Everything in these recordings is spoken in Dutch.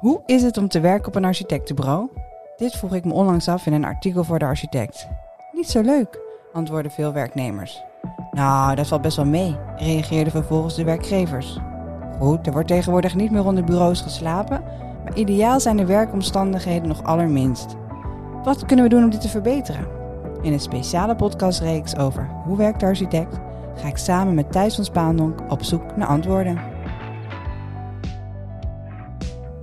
Hoe is het om te werken op een architectenbureau? Dit vroeg ik me onlangs af in een artikel voor de architect. Niet zo leuk, antwoordden veel werknemers. Nou, dat valt best wel mee, reageerden vervolgens de werkgevers. Goed, er wordt tegenwoordig niet meer onder bureaus geslapen, maar ideaal zijn de werkomstandigheden nog allerminst. Wat kunnen we doen om dit te verbeteren? In een speciale podcastreeks over hoe werkt de architect ga ik samen met Thijs van Spaandonk op zoek naar antwoorden.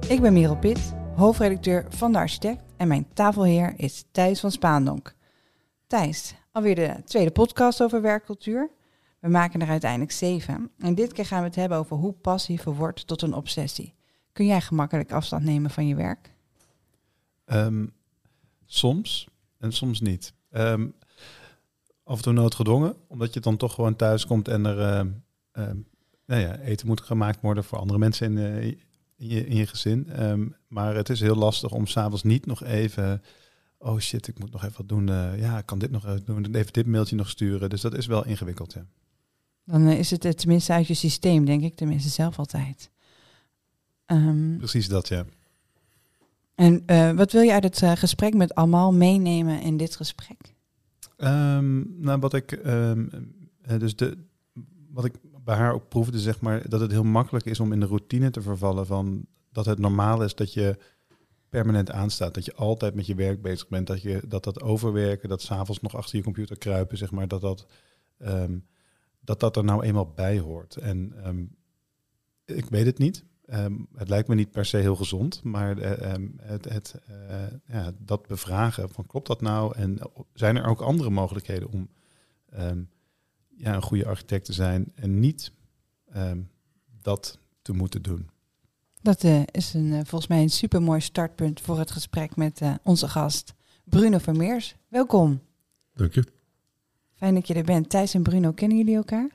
Ik ben Merel Pitt, hoofdredacteur van de Architect en mijn tafelheer is Thijs van Spaandonk. Thijs, alweer de tweede podcast over werkcultuur. We maken er uiteindelijk zeven. En dit keer gaan we het hebben over hoe passie verwordt tot een obsessie. Kun jij gemakkelijk afstand nemen van je werk? Ehm, soms en soms niet. Ehm, af en toe noodgedwongen, omdat je dan toch gewoon thuis komt en er ehm, nou ja, eten moet gemaakt worden voor andere mensen in, eh, in, je, in je gezin. Ehm, maar het is heel lastig om s'avonds niet nog even, oh shit, ik moet nog even wat doen. eh, ja, ik kan dit nog even doen, even dit mailtje nog sturen. Dus dat is wel ingewikkeld, ja. Dan eh, is het eh, tenminste uit je systeem, denk ik, tenminste zelf altijd. Ehm, Precies dat, ja. en wat wil je uit het gesprek met Amal meenemen in dit gesprek? Ehm, nou, wat ik, dus de, wat ik bij haar ook proefde, zeg maar, dat het heel makkelijk is om in de routine te vervallen van dat het normaal is dat je permanent aanstaat, dat je altijd met je werk bezig bent, dat je dat dat overwerken, dat s'avonds nog achter je computer kruipen, zeg maar, dat dat, ehm, dat, dat er nou eenmaal bij hoort. En ehm, ik weet het niet. Ehm, het lijkt me niet per se heel gezond, maar eh, het, het, eh, ja, dat bevragen van klopt dat nou? En zijn er ook andere mogelijkheden om ja, een goede architect te zijn en niet ehm, dat te moeten doen? Dat eh, is een, eh, volgens mij een supermooi startpunt voor het gesprek met eh, onze gast Bruno Vermeers. Welkom. Dank je. Fijn dat je er bent. Thijs en Bruno, kennen jullie elkaar?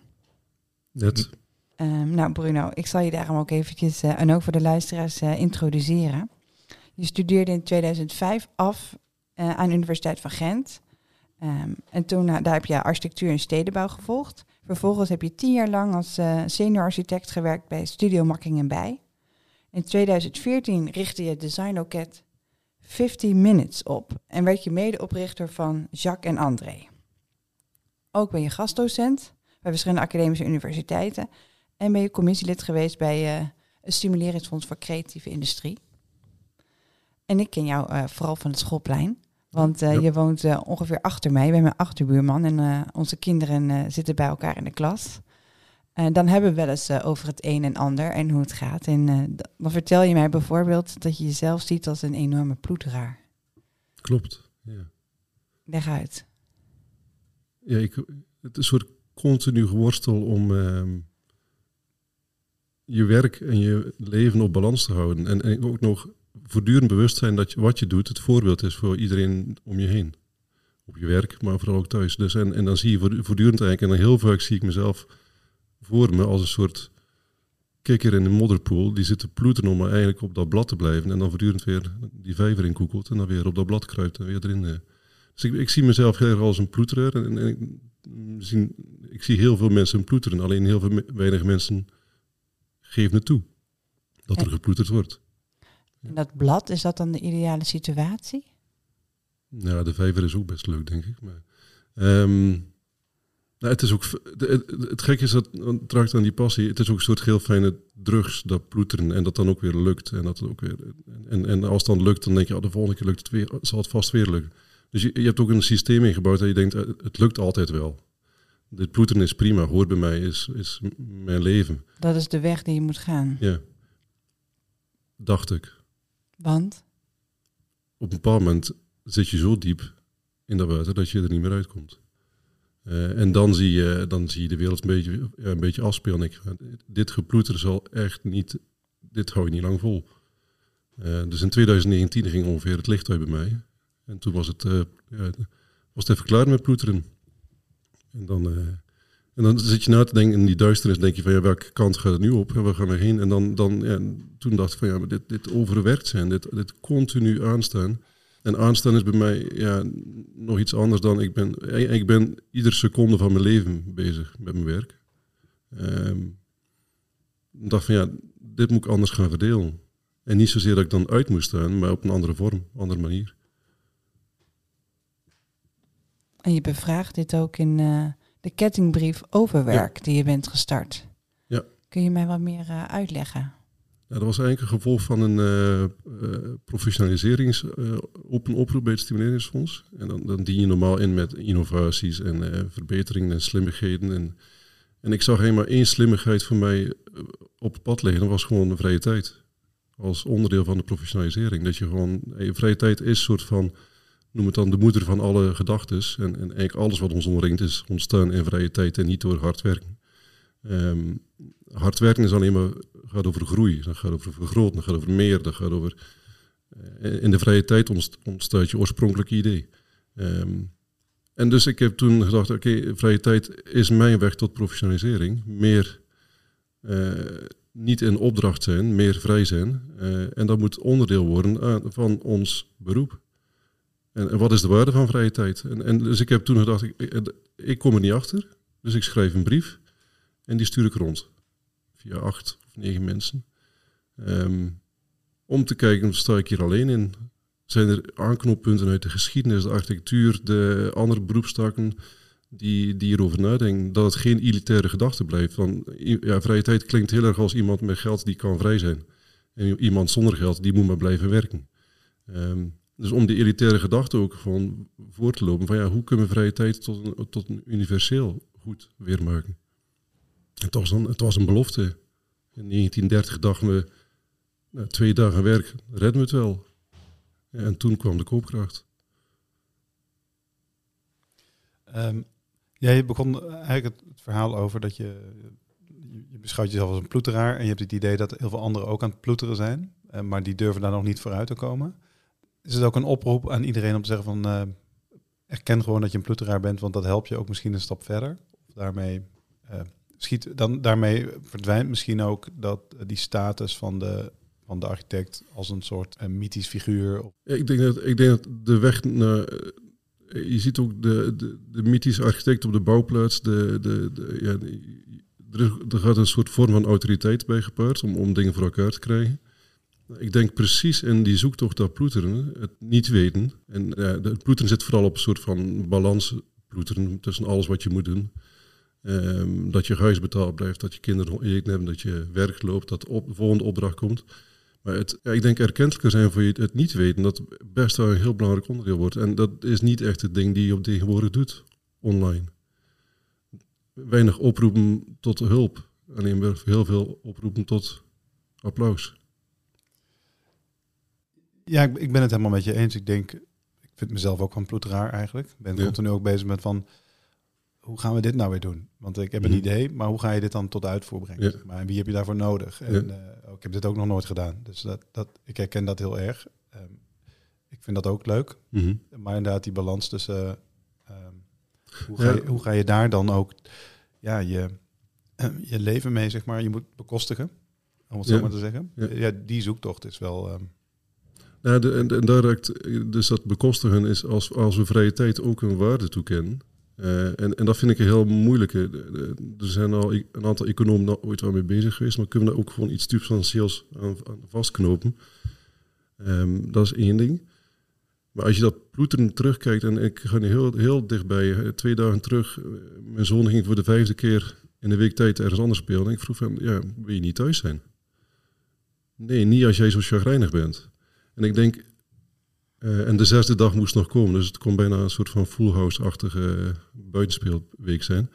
Net. Ehm, nou, Bruno, ik zal je daarom ook eventjes, eh, en ook voor de luisteraars, eh, introduceren. Je studeerde in 2005 af eh, aan de Universiteit van Gent. Ehm, en toen eh, daar heb je architectuur en stedenbouw gevolgd. Vervolgens heb je tien jaar lang als eh, senior architect gewerkt bij Studio Makking en Bij. In 2014 richtte je Designoket 50 Minutes op en werd je medeoprichter van Jacques en André. Ook ben je gastdocent bij verschillende academische universiteiten en ben je commissielid geweest bij eh het Stimuleringsfonds voor Creatieve Industrie. En ik ken jou vooral van het schoolplein. Want eh, Ja. je woont eh, ongeveer achter mij. Ben mijn achterbuurman en eh, onze kinderen zitten bij elkaar in de klas. En dan hebben we wel eens over het een en ander en hoe het gaat. En dan vertel je mij bijvoorbeeld dat je jezelf ziet als een enorme ploeteraar. Klopt. Ja. Leg uit. Ja, ik, het is een soort continu geworstel om ehm, je werk en je leven op balans te houden. En, en ook nog voortdurend bewust zijn dat je, wat je doet het voorbeeld is voor iedereen om je heen. Op je werk, maar vooral ook thuis. Dus en, en dan zie je voort- voortdurend eigenlijk, en dan heel vaak zie ik mezelf voor me als een soort kikker in een modderpoel. Die zit te ploeteren om maar eigenlijk op dat blad te blijven. En dan voortdurend weer die vijver in koekelt en dan weer op dat blad kruipt en weer erin. eh. Dus ik, ik zie mezelf heel erg als een ploeterer. En, en ik, misschien, ik zie heel veel mensen ploeteren. Alleen heel veel weinig mensen geven het toe. Dat er geploeterd wordt. En dat blad, is dat dan de ideale situatie? Ja, de vijver is ook best leuk, denk ik. Maar, ehm, nou, het is ook. Het, het gekke is dat, trak aan die passie, het is ook een soort heel fijne drugs, dat ploeteren. En dat dan ook weer lukt. En, dat ook weer, en, en als het dan lukt, dan denk je, oh, de volgende keer lukt het weer, zal het vast weer lukken. Dus je, je hebt ook een systeem ingebouwd dat je denkt, eh, het lukt altijd wel. Dit ploeteren is prima, hoort bij mij, is, is mijn leven. Dat is de weg die je moet gaan. Ja. Dacht ik. Want? op een bepaald moment zit je zo diep in dat water dat je er niet meer uitkomt. Eh, en dan zie, je, dan zie je de wereld een beetje, een beetje afspelen. Ik, dit geploeter zal echt niet, dit hou je niet lang vol. Eh, dus in 2019 ging ongeveer het licht uit bij mij. En toen was het, eh, was het even klaar met ploeteren. En dan, en dan zit je na te denken in die duisternis, denk je van ja, welke kant gaat het nu op en waar gaan we heen? En dan, dan ja, toen dacht ik van ja, maar dit, dit overwerkt zijn, dit, dit continu aanstaan. En aanstaan is bij mij ja, nog iets anders dan ik ben. Ik ben iedere seconde van mijn leven bezig met mijn werk. Ehm, ik dacht van ja, dit moet ik anders gaan verdelen. En niet zozeer dat ik dan uit moest staan, maar op een andere vorm, andere manier. En je bevraagt dit ook in uh, de kettingbrief over werk die je bent gestart. Ja. Kun je mij wat meer uh, uitleggen? Ja, dat was eigenlijk een gevolg van een uh, professionaliserings open oproep bij het Stimuleringsfonds. En dan, dan dien je normaal in met innovaties en verbeteringen en slimmigheden. En, en ik zag helemaal één slimmigheid voor mij op het pad liggen. Dat was gewoon de vrije tijd. Als onderdeel van de professionalisering. Dat je gewoon, je vrije tijd is een soort van noem het dan de moeder van alle gedachten. En, en eigenlijk alles wat ons omringt is ontstaan in vrije tijd en niet door hard werken. Um, hard werken is alleen maar, gaat over groei, dat gaat over vergroten, dat gaat over meer, gaat over... Uh, in de vrije tijd ontstaat je oorspronkelijke idee. Um, en dus ik heb toen gedacht, oké, vrije tijd is mijn weg tot professionalisering. Meer uh, niet in opdracht zijn, meer vrij zijn. Uh, en dat moet onderdeel worden van ons beroep. En, wat is de waarde van vrije tijd? En, en dus ik heb toen gedacht, ik, ik, kom er niet achter. Dus ik schrijf een brief en die stuur ik rond. Via acht of negen mensen. Um, om te kijken, sta ik hier alleen in? Zijn er aanknoppunten uit de geschiedenis, de architectuur, de andere beroepstakken die, die hierover nadenken? Dat het geen elitaire gedachte blijft. Van, ja, vrije tijd klinkt heel erg als iemand met geld die kan vrij zijn. En iemand zonder geld, die moet maar blijven werken. Um, dus om die elitaire gedachte ook gewoon voor te lopen. Van ja, hoe kunnen we vrije tijd tot een, tot een universeel goed weer maken? Het was, een, het was een belofte. In 1930 dachten we, nou, twee dagen werk, redden we het wel. En toen kwam de koopkracht. Um, jij begon eigenlijk het, verhaal over dat je, je beschouwt jezelf als een ploeteraar en je hebt het idee dat heel veel anderen ook aan het ploeteren zijn, uh, maar die durven daar nog niet vooruit te komen is het ook een oproep aan iedereen om te zeggen van uh, erken gewoon dat je een ploeteraar bent, want dat helpt je ook misschien een stap verder. Daarmee uh, schiet, dan daarmee verdwijnt misschien ook dat uh, die status van de van de architect als een soort mythisch figuur. Ik denk dat ik denk dat de weg naar je ziet ook de, de, de mythische architect op de bouwplaats. De, de, de ja, er, er gaat een soort vorm van autoriteit bij gepaard om, om dingen voor elkaar te krijgen. Ik denk precies in die zoektocht naar ploeteren, het niet weten. En ja, het ploeteren zit vooral op een soort van balans ploeteren tussen alles wat je moet doen. Um, dat je huis betaald blijft, dat je kinderen eten hebben, dat je werk loopt, dat de volgende opdracht komt. Maar het, ik denk erkentelijker zijn voor je het niet weten, dat best wel een heel belangrijk onderdeel wordt. En dat is niet echt het ding die je op tegenwoordig doet, online. Weinig oproepen tot hulp, alleen heel veel oproepen tot applaus. Ja, ik, ik ben het helemaal met je eens. Ik denk, ik vind mezelf ook van ploeteraar eigenlijk. Ik ben ja. continu ook bezig met van, hoe gaan we dit nou weer doen? Want ik heb een mm. idee, maar hoe ga je dit dan tot uitvoer brengen? Ja. maar, en wie heb je daarvoor nodig? En uh, ik heb dit ook nog nooit gedaan. Dus dat, dat, ik herken dat heel erg. Um, ik vind dat ook leuk. Mm -hmm. Maar inderdaad, die balans tussen... Uh, um, hoe, ga je, hoe ga je daar dan ook ja, je, uh, je leven mee, zeg maar, je moet bekostigen? Om het zo maar te zeggen. Ja. die zoektocht is wel... Um, en, en direct, dus dat bekostigen is als, als we vrije tijd ook een waarde toekennen. Uh, en, en dat vind ik een heel moeilijke. Er zijn al een aantal economen ooit wel mee bezig geweest, maar kunnen we daar ook gewoon iets substantieels aan, aan vastknopen. Um, dat is één ding. Maar als je dat ploeteren terugkijkt, en ik ga nu heel, heel dichtbij, twee dagen terug, mijn zoon ging voor de vijfde keer in de week tijd ergens anders spelen. En ik vroeg van, ja, wil je niet thuis zijn? Nee, niet als jij zo chagrijnig bent. En ik denk, uh, en de zesde dag moest nog komen, dus het kon bijna een soort van full house-achtige buitenspeelweek zijn.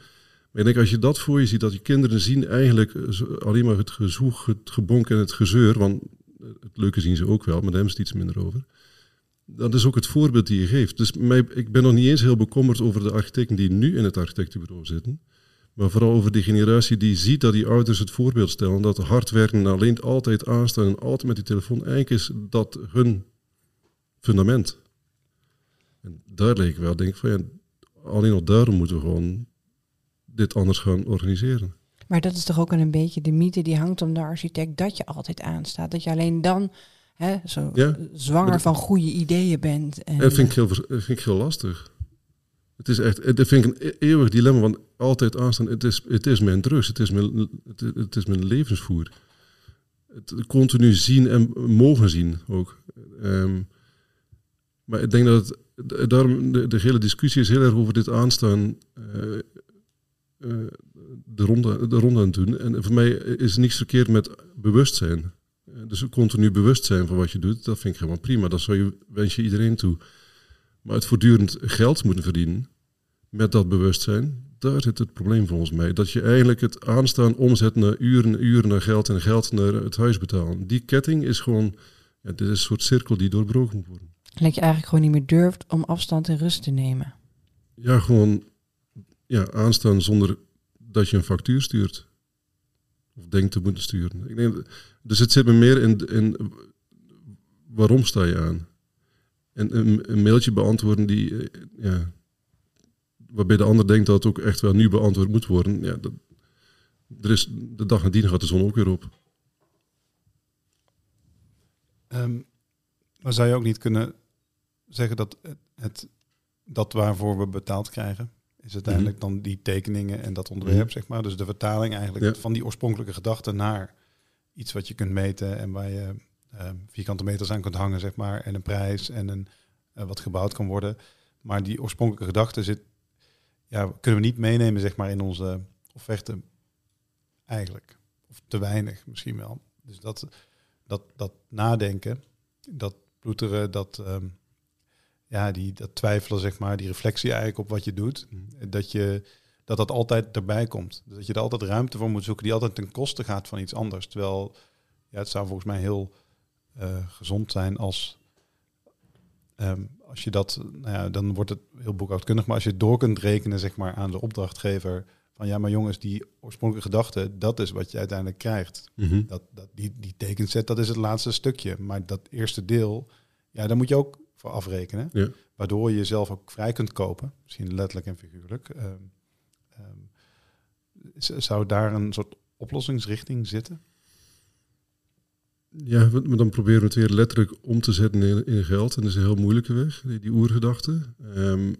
Maar ik denk, als je dat voor je ziet, dat je kinderen zien eigenlijk alleen maar het gezoeg, het gebonk en het gezeur, want het leuke zien ze ook wel, maar daar hebben ze iets minder over. Dat is ook het voorbeeld die je geeft. Dus mij, ik ben nog niet eens heel bekommerd over de architecten die nu in het architectenbureau zitten. Maar vooral over die generatie die ziet dat die ouders het voorbeeld stellen. Dat hard werken alleen altijd aanstaan en altijd met die telefoon. Eigenlijk is dat hun fundament. En daar leek ik wel, denk ik van ja, alleen al daarom moeten we gewoon dit anders gaan organiseren. Maar dat is toch ook een beetje de mythe die hangt om de architect dat je altijd aanstaat. Dat je alleen dan hè, zo ja, zwanger van goede ideeën bent. En, dat vind ik heel, vind ik heel lastig. Het is echt, dat vind ik een e-, eeuwig dilemma, want altijd aanstaan, het is, het is mijn drugs, het is mijn, het, is mijn levensvoer. het continu zien en mogen zien ook. Ehm, maar ik denk dat het, daarom de, de hele discussie is heel erg over dit aanstaan. eh, de, ronde, de ronde aan het doen. En voor mij is niks verkeerd met bewustzijn. Dus continu bewust zijn van wat je doet, dat vind ik helemaal prima. Dat zou je, wens je iedereen toe. Maar het voortdurend geld moeten verdienen met dat bewustzijn, daar zit het probleem volgens mij. Dat je eigenlijk het aanstaan omzet naar uren, uren naar geld en geld naar het huis betalen. Die ketting is gewoon, ja, dit is een soort cirkel die doorbroken moet worden. Dat je eigenlijk gewoon niet meer durft om afstand en rust te nemen. Ja, gewoon ja, aanstaan zonder dat je een factuur stuurt. Of denkt te moeten sturen. Ik denk, dus het zit me meer in, in waarom sta je aan? En een, een mailtje beantwoorden die, eh, ja, waarbij de ander denkt dat het ook echt wel nu beantwoord moet worden. Ja, dat, er is, de dag nadien gaat de zon ook weer op. Ehm, maar zou je ook niet kunnen zeggen dat het, het dat waarvoor we betaald krijgen, is uiteindelijk dan die tekeningen en dat ontwerp, Mhm. zeg maar. Dus de vertaling eigenlijk Ja. van die oorspronkelijke gedachte naar iets wat je kunt meten en waar je vierkante meters aan kunt hangen, zeg maar, en een prijs en een, eh, wat gebouwd kan worden. Maar die oorspronkelijke gedachte zit, ja, kunnen we niet meenemen, zeg maar, in onze offerte eigenlijk. Of te weinig misschien wel. Dus dat, dat, dat nadenken, dat ploeteren, dat, ehm, ja, die, dat twijfelen, zeg maar, die reflectie eigenlijk op wat je doet, dat, je, dat dat altijd erbij komt. Dus dat je er altijd ruimte voor moet zoeken die altijd ten koste gaat van iets anders. Terwijl ja, het zou volgens mij heel gezond zijn als, ehm, als je dat, nou ja, dan wordt het heel boekhoudkundig, maar als je het door kunt rekenen, zeg maar, aan de opdrachtgever, van ja, maar jongens, die oorspronkelijke gedachte, dat is wat je uiteindelijk krijgt. Dat, dat, die, die tekenset, dat is het laatste stukje. Maar dat eerste deel, ja, daar moet je ook voor afrekenen. Ja. Waardoor je jezelf ook vrij kunt kopen. Misschien letterlijk en figuurlijk. Ehm, ehm, zou daar een soort oplossingsrichting zitten? Ja, maar dan proberen we het weer letterlijk om te zetten in, in geld. En dat is een heel moeilijke weg, die, die oergedachte. Ehm,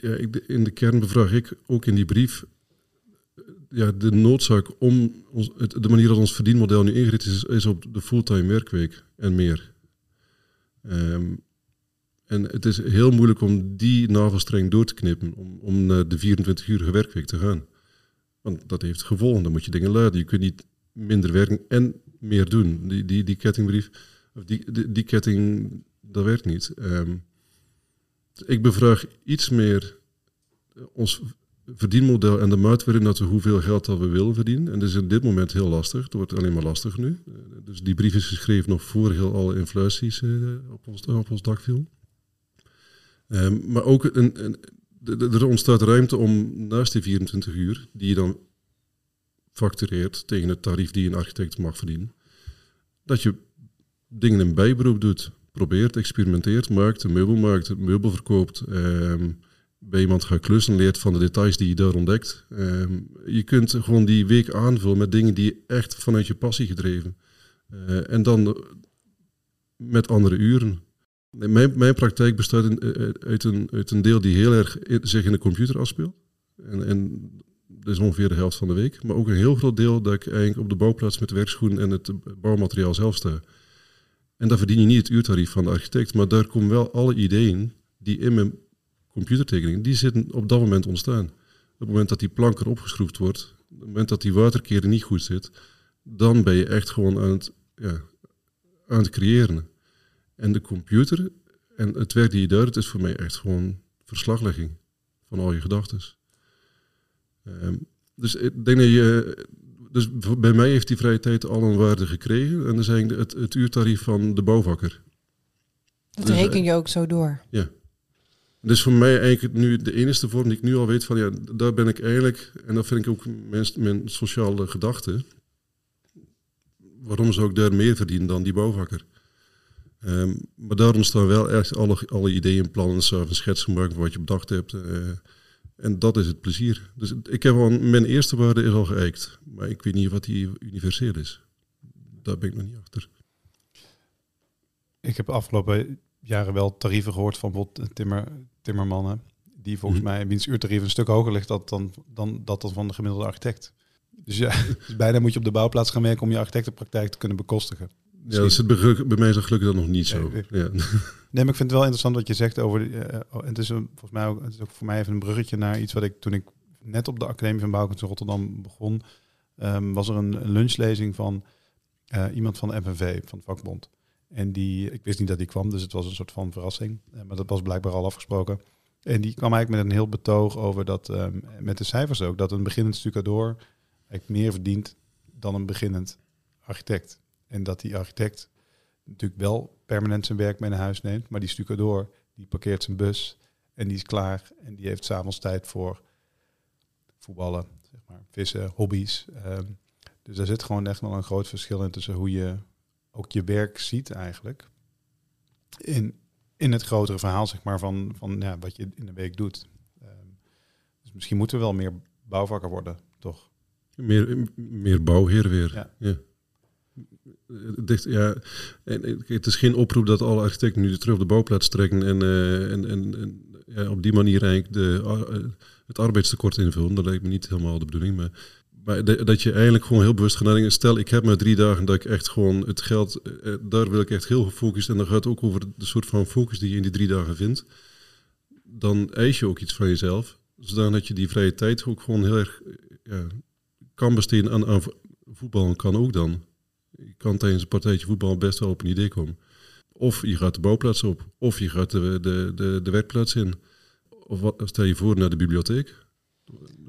ja, ik, in de kern bevraag ik ook in die brief eh, ja, de noodzaak om het, de manier dat ons verdienmodel nu ingericht is, is op de fulltime werkweek en meer. Ehm, en het is heel moeilijk om die navelstreng door te knippen, om, om naar de 24-urige werkweek te gaan. Want dat heeft gevolgen, dan moet je dingen luiden. Je kunt niet minder werken en meer doen. Die, die, die kettingbrief, of die, die, die ketting, dat werkt niet. Ehm, ik bevraag iets meer ons verdienmodel en de maat waarin dat we hoeveel geld dat we willen verdienen. En dat is in dit moment heel lastig. Het wordt alleen maar lastig nu. Eh, Dus die brief is geschreven nog voor heel alle inflaties eh, op, ons, op ons dak viel. Ehm, maar ook een, een, er ontstaat ruimte om naast die 24 uur, die je dan factureert tegen het tarief die een architect mag verdienen, dat je dingen in bijberoep doet. Probeert, experimenteert, maakt, een meubel maakt, een meubel verkoopt. ehm, bij iemand gaat klussen, leert van de details die je daar ontdekt. Ehm, je kunt gewoon die week aanvullen met dingen die echt vanuit je passie gedreven. Eh, en dan eh, met andere uren. Mijn, mijn praktijk bestaat eh, uit, een, uit een deel die heel erg in- zich in de computer afspeelt. En, en dat is ongeveer de helft van de week. Maar ook een heel groot deel dat ik eigenlijk op de bouwplaats met de werkschoen en het bouwmateriaal zelf sta. En daar verdien je niet het uurtarief van de architect, maar daar komen wel alle ideeën die in mijn computertekening, die zitten op dat moment ontstaan. Op het moment dat die plank er opgeschroefd wordt, op het moment dat die waterkering niet goed zit, dan ben je echt gewoon aan het, ja, aan het creëren. En de computer en het werk die je daar doet, is voor mij echt gewoon verslaglegging van al je gedachten. Ehm, dus ik denk dat je. Dus bij mij heeft die vrije tijd al een waarde gekregen. En is eigenlijk het, het uurtarief van de bouwvakker. Dat Dus, reken eh, je ook zo door. Dus voor mij eigenlijk nu de enige vorm die ik nu al weet van ja, daar ben ik eigenlijk, en dat vind ik ook mijn, mijn sociale gedachte. Waarom zou ik daar meer verdienen dan die bouwvakker? Ehm, maar daar ontstaan wel echt alle, alle ideeën, plannen, s'avonds schetsen maken van wat je bedacht hebt. eh, en dat is het plezier. Dus ik heb al, mijn eerste waarde is al geëikt. Maar ik weet niet wat die universeel is. Daar ben ik nog niet achter. Ik heb de afgelopen jaren wel tarieven gehoord van bijvoorbeeld timmer, timmermannen. Die volgens Mhm. mij, wiens uurtarief een stuk hoger ligt dan, dan, dan dat van de gemiddelde architect. Dus ja, dus bijna moet je op de bouwplaats gaan werken om je architectenpraktijk te kunnen bekostigen. Ja, dat zit bij, mij zo gelukkig dan nog niet zo. Nee, Ja. Nee, maar ik vind het wel interessant wat je zegt over. oh, het is een, volgens mij ook, het is ook voor mij even een bruggetje naar iets wat ik toen ik net op de Academie van Bouwkunst in Rotterdam begon. ehm, was er een, een lunchlezing van eh, iemand van de FNV, van de vakbond. En die, ik wist niet dat die kwam, dus het was een soort van verrassing. Eh, maar dat was blijkbaar al afgesproken. En die kwam eigenlijk met een heel betoog over dat, ehm, met de cijfers ook, dat een beginnend stucadoor eigenlijk meer verdient dan een beginnend architect. En dat die architect natuurlijk wel permanent zijn werk mee naar huis neemt, maar die stucadoor, die parkeert zijn bus en die is klaar en die heeft s'avonds tijd voor voetballen, zeg maar, vissen, hobby's. Ehm, dus daar zit gewoon echt wel een groot verschil in tussen hoe je ook je werk ziet eigenlijk. In, in het grotere verhaal, zeg maar, van, van ja, wat je in de week doet. Ehm, dus misschien moeten we wel meer bouwvakker worden, toch? Meer, meer bouwheer weer. Ja. Ja. Dicht- ja. Het is geen oproep dat alle architecten nu terug op de bouwplaats trekken en, eh, en, en, en ja, op die manier eigenlijk de, eh, het arbeidstekort invullen. Dat lijkt me niet helemaal de bedoeling. Maar, dat je eigenlijk gewoon heel bewust gaat nadenken. Stel, ik heb maar drie dagen dat ik echt gewoon het geld, eh, daar wil ik echt heel gefocust. En dan gaat het ook over de soort van focus die je in die drie dagen vindt. Dan eis je ook iets van jezelf. Zodat je die vrije tijd ook gewoon heel erg kan besteden aan, aan vo- voetbal. Kan ook dan. Je kan tijdens een partijtje voetbal best wel op een idee komen. Of je gaat de bouwplaats op, of je gaat de, de, de, de werkplaats in. Of wat, stel je voor naar de bibliotheek.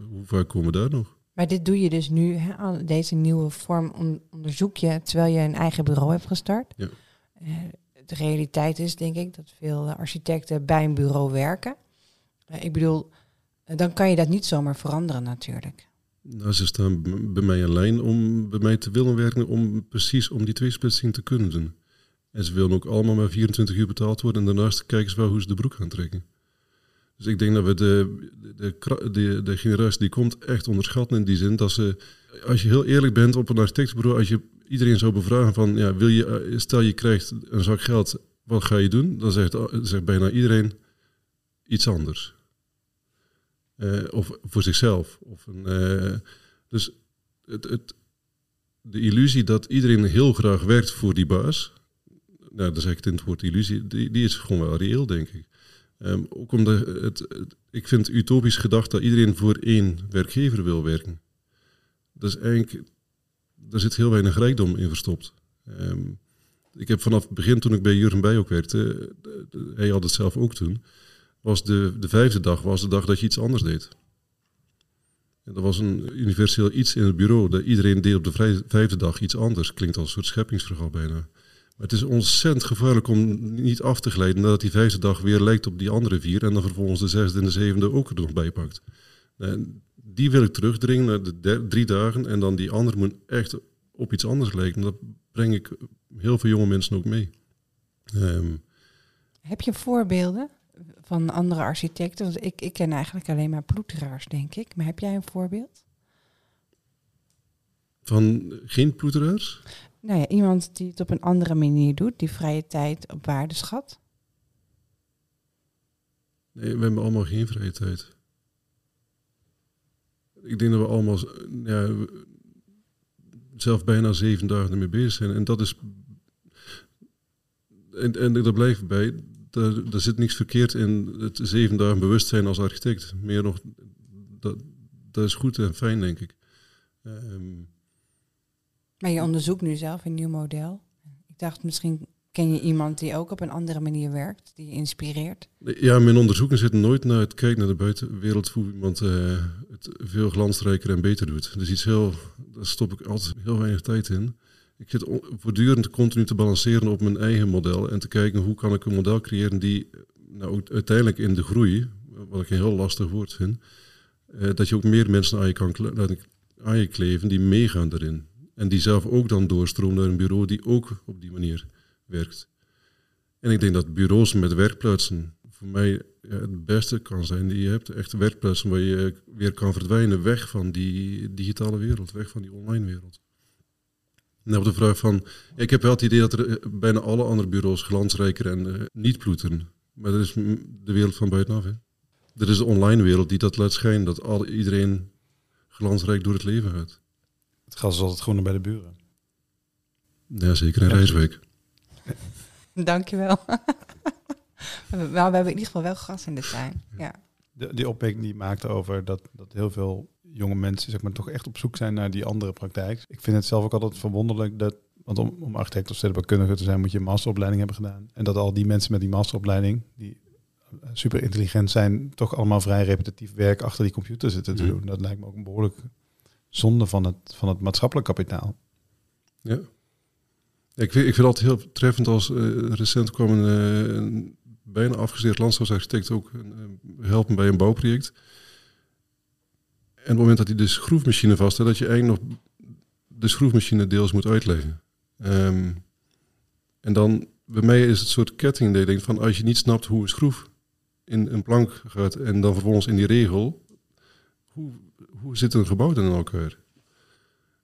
Hoe vaak komen we daar nog? Maar dit doe je dus nu, hè, deze nieuwe vorm on- onderzoek je terwijl je een eigen bureau hebt gestart. Ja. Eh, de realiteit is denk ik dat veel eh, architecten bij een bureau werken. Eh, ik bedoel, dan kan je dat niet zomaar veranderen natuurlijk. Nou, ze staan bij mij lijn om bij mij te willen werken om precies om die tweesplitsing te kunnen doen. En ze willen ook allemaal maar 24 uur betaald worden en daarnaast kijken ze wel hoe ze de broek gaan trekken. Dus ik denk dat we de, de, de, de, generatie die komt echt onderschatten in die zin dat ze, als je heel eerlijk bent op een architectenbureau, als je iedereen zou bevragen van, ja, wil je, eh, stel je krijgt een zak geld, wat ga je doen? Dan zegt, zegt bijna iedereen iets anders. Eh, of voor zichzelf. Of een, eh, dus het, het, de illusie dat iedereen heel graag werkt voor die baas, nou, dan zeg ik het in het woord illusie, die, die is gewoon wel reëel, denk ik. Ehm, ook omdat het, ik vind het utopisch gedacht dat iedereen voor één werkgever wil werken. Dat is eigenlijk, daar zit heel weinig rijkdom in verstopt. Ehm, ik heb vanaf het begin, toen ik bij Jurgen Bij ook werkte, de- hij had het zelf ook toen, was de, de vijfde dag was de dag dat je iets anders deed. En dat was een universeel iets in het bureau. Dat iedereen deed op de vijfde dag iets anders. Klinkt als een soort scheppingsverhaal bijna. Maar het is ontzettend gevaarlijk om niet af te glijden nadat die vijfde dag weer lijkt op die andere vier. En dan vervolgens de zesde en de zevende ook er nog bij pakt. En die wil ik terugdringen naar de drie dagen. En dan die andere moet echt op iets anders lijken. Dat breng ik heel veel jonge mensen ook mee. Ehm, Heb je voorbeelden van andere architecten? Want ik, ik ken eigenlijk alleen maar ploeteraars, denk ik. Maar heb jij een voorbeeld? van geen ploeteraars? Nou ja, iemand die het op een andere manier doet, die vrije tijd op waarde schat. Nee, we hebben allemaal geen vrije tijd. Ik denk dat we allemaal ja, zelf bijna zeven dagen ermee bezig zijn. En dat is. En, en daar blijf ik bij. Daar, daar zit niks verkeerd in het zeven dagen bewustzijn als architect. Meer nog, dat, dat is goed en fijn, denk ik. Ehm, Maar je onderzoekt nu zelf een nieuw model. Ik dacht, misschien ken je iemand die ook op een andere manier werkt, die je inspireert. Ja, mijn onderzoeken zitten nooit naar het kijken naar de buitenwereld hoe iemand eh, het veel glansrijker en beter doet. Dus iets heel, daar stop ik altijd heel weinig tijd in. Ik zit voortdurend continu te balanceren op mijn eigen model en te kijken hoe kan ik een model creëren die eh, nou, uiteindelijk in de groei, wat ik een heel lastig woord vind, eh, dat je ook meer mensen aan je kan aan je kleven die meegaan daarin. En die zelf ook dan doorstromen naar een bureau die ook op die manier werkt. En ik denk dat bureaus met werkplaatsen voor mij het beste kan zijn je hebt. Echt werkplaatsen waar je weer kan verdwijnen weg van die digitale wereld, weg van die online wereld. En op de vraag van, ik heb wel het idee dat er eh, bijna alle andere bureaus glansrijker en eh, niet ploeteren. Maar dat is de wereld van buitenaf. Hè. Er is de online wereld die dat laat schijnen, dat al, iedereen glansrijk door het leven gaat. Het gras is altijd groener bij de buren. Ja, zeker in Ja. Rijswijk. Dankjewel. maar we hebben in ieder geval wel gras in de tuin. Ja. De, die opmerking die je maakte over dat, dat heel veel jonge mensen zeg maar, toch echt op zoek zijn naar die andere praktijk. Ik vind het zelf ook altijd verwonderlijk dat, want om, om architect of stedenbouwkundige te zijn moet je een masteropleiding hebben gedaan. En dat al die mensen met die masteropleiding, die eh, super intelligent zijn, toch allemaal vrij repetitief werk achter die computer zitten te Mhm. doen. Dat lijkt me ook een behoorlijk zonde van het, van het maatschappelijk kapitaal. Ja. Ik vind, ik vind altijd heel treffend als eh, recent kwam een, eh, een bijna afgestudeerd landschapsarchitect ook helpen bij een bouwproject. En op het moment dat hij de schroefmachine vast had, dat je eigenlijk nog de schroefmachine deels moet uitleggen. Ehm, en dan, bij mij is het soort ketting van als je niet snapt hoe een schroef in een plank gaat en dan vervolgens in die regel, hoe, hoe zit een gebouw dan in elkaar?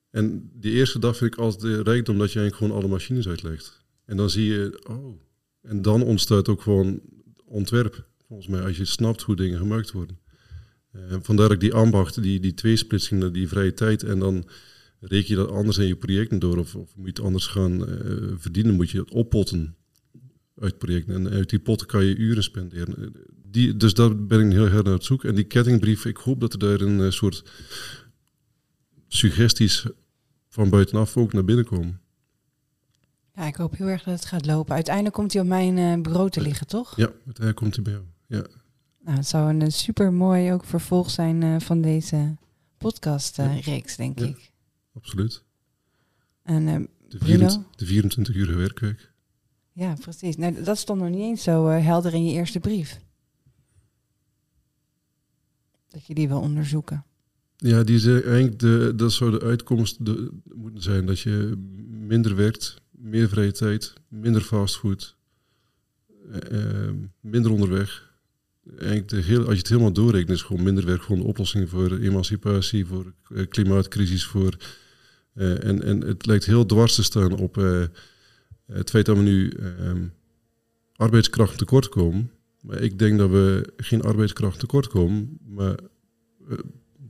En die eerste dag vind ik altijd de rijkdom dat je eigenlijk gewoon alle machines uitlegt. En dan zie je, oh, en dan ontstaat ook gewoon ontwerp, volgens mij, als je snapt hoe dingen gemaakt worden. Eh, vandaar ik die ambacht, die, die tweesplitsing, die vrije tijd, en dan reken je dat anders in je projecten door, of, of moet je het anders gaan eh, verdienen, moet je het oppotten uit projecten. En uit die potten kan je uren spenderen. Eh, Die, dus daar ben ik heel erg naar het zoeken. En die kettingbrief, ik hoop dat er daar een soort suggesties van buitenaf ook naar binnen komen. ja, ik hoop heel erg dat het gaat lopen. Uiteindelijk komt hij op mijn bureau te liggen, toch? Ja, uiteindelijk komt hij bij jou. Ja, Nou, het zou een super mooi ook vervolg zijn eh, van deze podcast-reeks, denk Ja. ik. absoluut. En eh, De, Bruno? 24, de 24 uur werkweek. ja, precies. Nou, dat stond nog niet eens zo eh, helder in je eerste brief. Dat je die wil onderzoeken. Ja, die is eh, eigenlijk de, dat zou de uitkomst de, moeten zijn. Dat je minder werkt, meer vrije tijd, minder fastfood, eh, eh, minder onderweg. Eigenlijk de heel, als je het helemaal doorrekent, is gewoon minder werk gewoon de oplossing voor emancipatie, voor eh, klimaatcrisis, voor... eh, en, en het lijkt heel dwars te staan op eh, het feit dat we nu eh, arbeidskracht tekort komen. Maar ik denk dat we geen arbeidskracht tekort komen, maar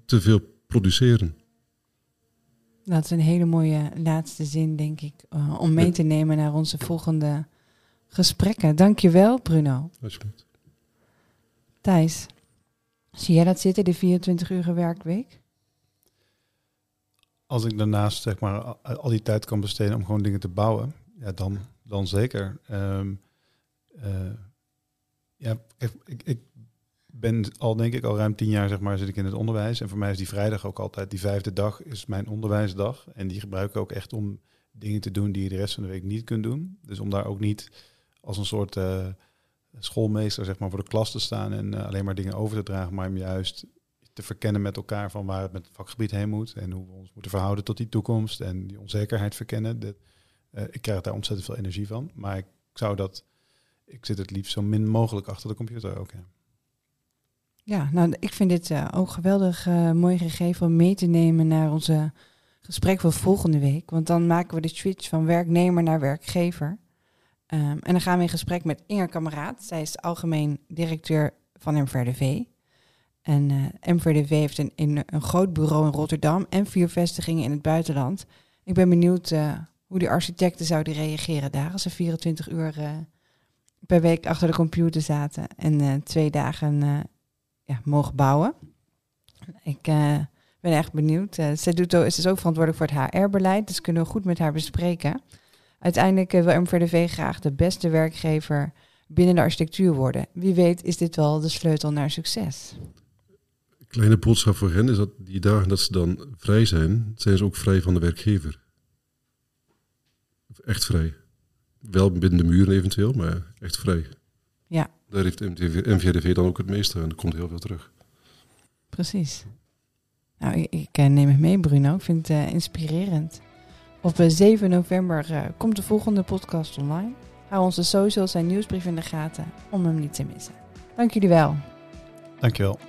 te veel produceren. Dat is een hele mooie laatste zin, denk ik, om mee te nemen naar onze volgende gesprekken. Dankjewel, Bruno. Alsjeblieft. Thijs, zie jij dat zitten, de 24 uur werkweek? Als ik daarnaast zeg maar al- die tijd kan besteden om gewoon dingen te bouwen, ja, dan, dan zeker. Ehm, eh, ja, ik, ik, ik ben al denk ik al ruim tien jaar zeg maar zit ik in het onderwijs en voor mij is die vrijdag ook altijd die vijfde dag is mijn onderwijsdag en die gebruik ik ook echt om dingen te doen die je de rest van de week niet kunt doen. Dus om daar ook niet als een soort eh, schoolmeester zeg maar voor de klas te staan en eh, alleen maar dingen over te dragen, maar hem juist te verkennen met elkaar van waar het met het vakgebied heen moet en hoe we ons moeten verhouden tot die toekomst en die onzekerheid verkennen. Eh, ik krijg daar ontzettend veel energie van, maar ik zou dat, ik zit het liefst zo min mogelijk achter de computer ook. Ja. Nou, ik vind dit eh, ook geweldig mooi gegeven om mee te nemen naar onze gesprek van volgende week. Want dan maken we de switch van werknemer naar werkgever. Ehm, en dan gaan we in gesprek met Inger Kameraad. Zij is algemeen directeur van MVRDV. En eh MVRDV heeft een, een, groot bureau in Rotterdam en vier vestigingen in het buitenland. Ik ben benieuwd eh, hoe die architecten zouden reageren daar als ze 24 uur eh, per week achter de computer zaten en twee dagen ja, mogen bouwen. Ik ben echt benieuwd. Ze, doet, ze is ook verantwoordelijk voor het HR-beleid, dus kunnen we goed met haar bespreken. Uiteindelijk eh, wil MVDV graag de beste werkgever binnen de architectuur worden. Wie weet is dit wel de sleutel naar succes. Kleine boodschap voor hen is dat die dagen dat ze dan vrij zijn, zijn ze ook vrij van de werkgever. Echt vrij. Wel binnen de muren eventueel, maar echt vrij. Ja. Daar heeft MTV MVRDV dan ook het meeste aan. Er komt heel veel terug. Precies. Nou, ik, ik, eh, neem het mee, Bruno. Ik vind het eh, inspirerend. Op eh, 7 november eh, komt de volgende podcast online. Hou onze socials en nieuwsbrief in de gaten om hem niet te missen. Dank jullie wel. Dankjewel.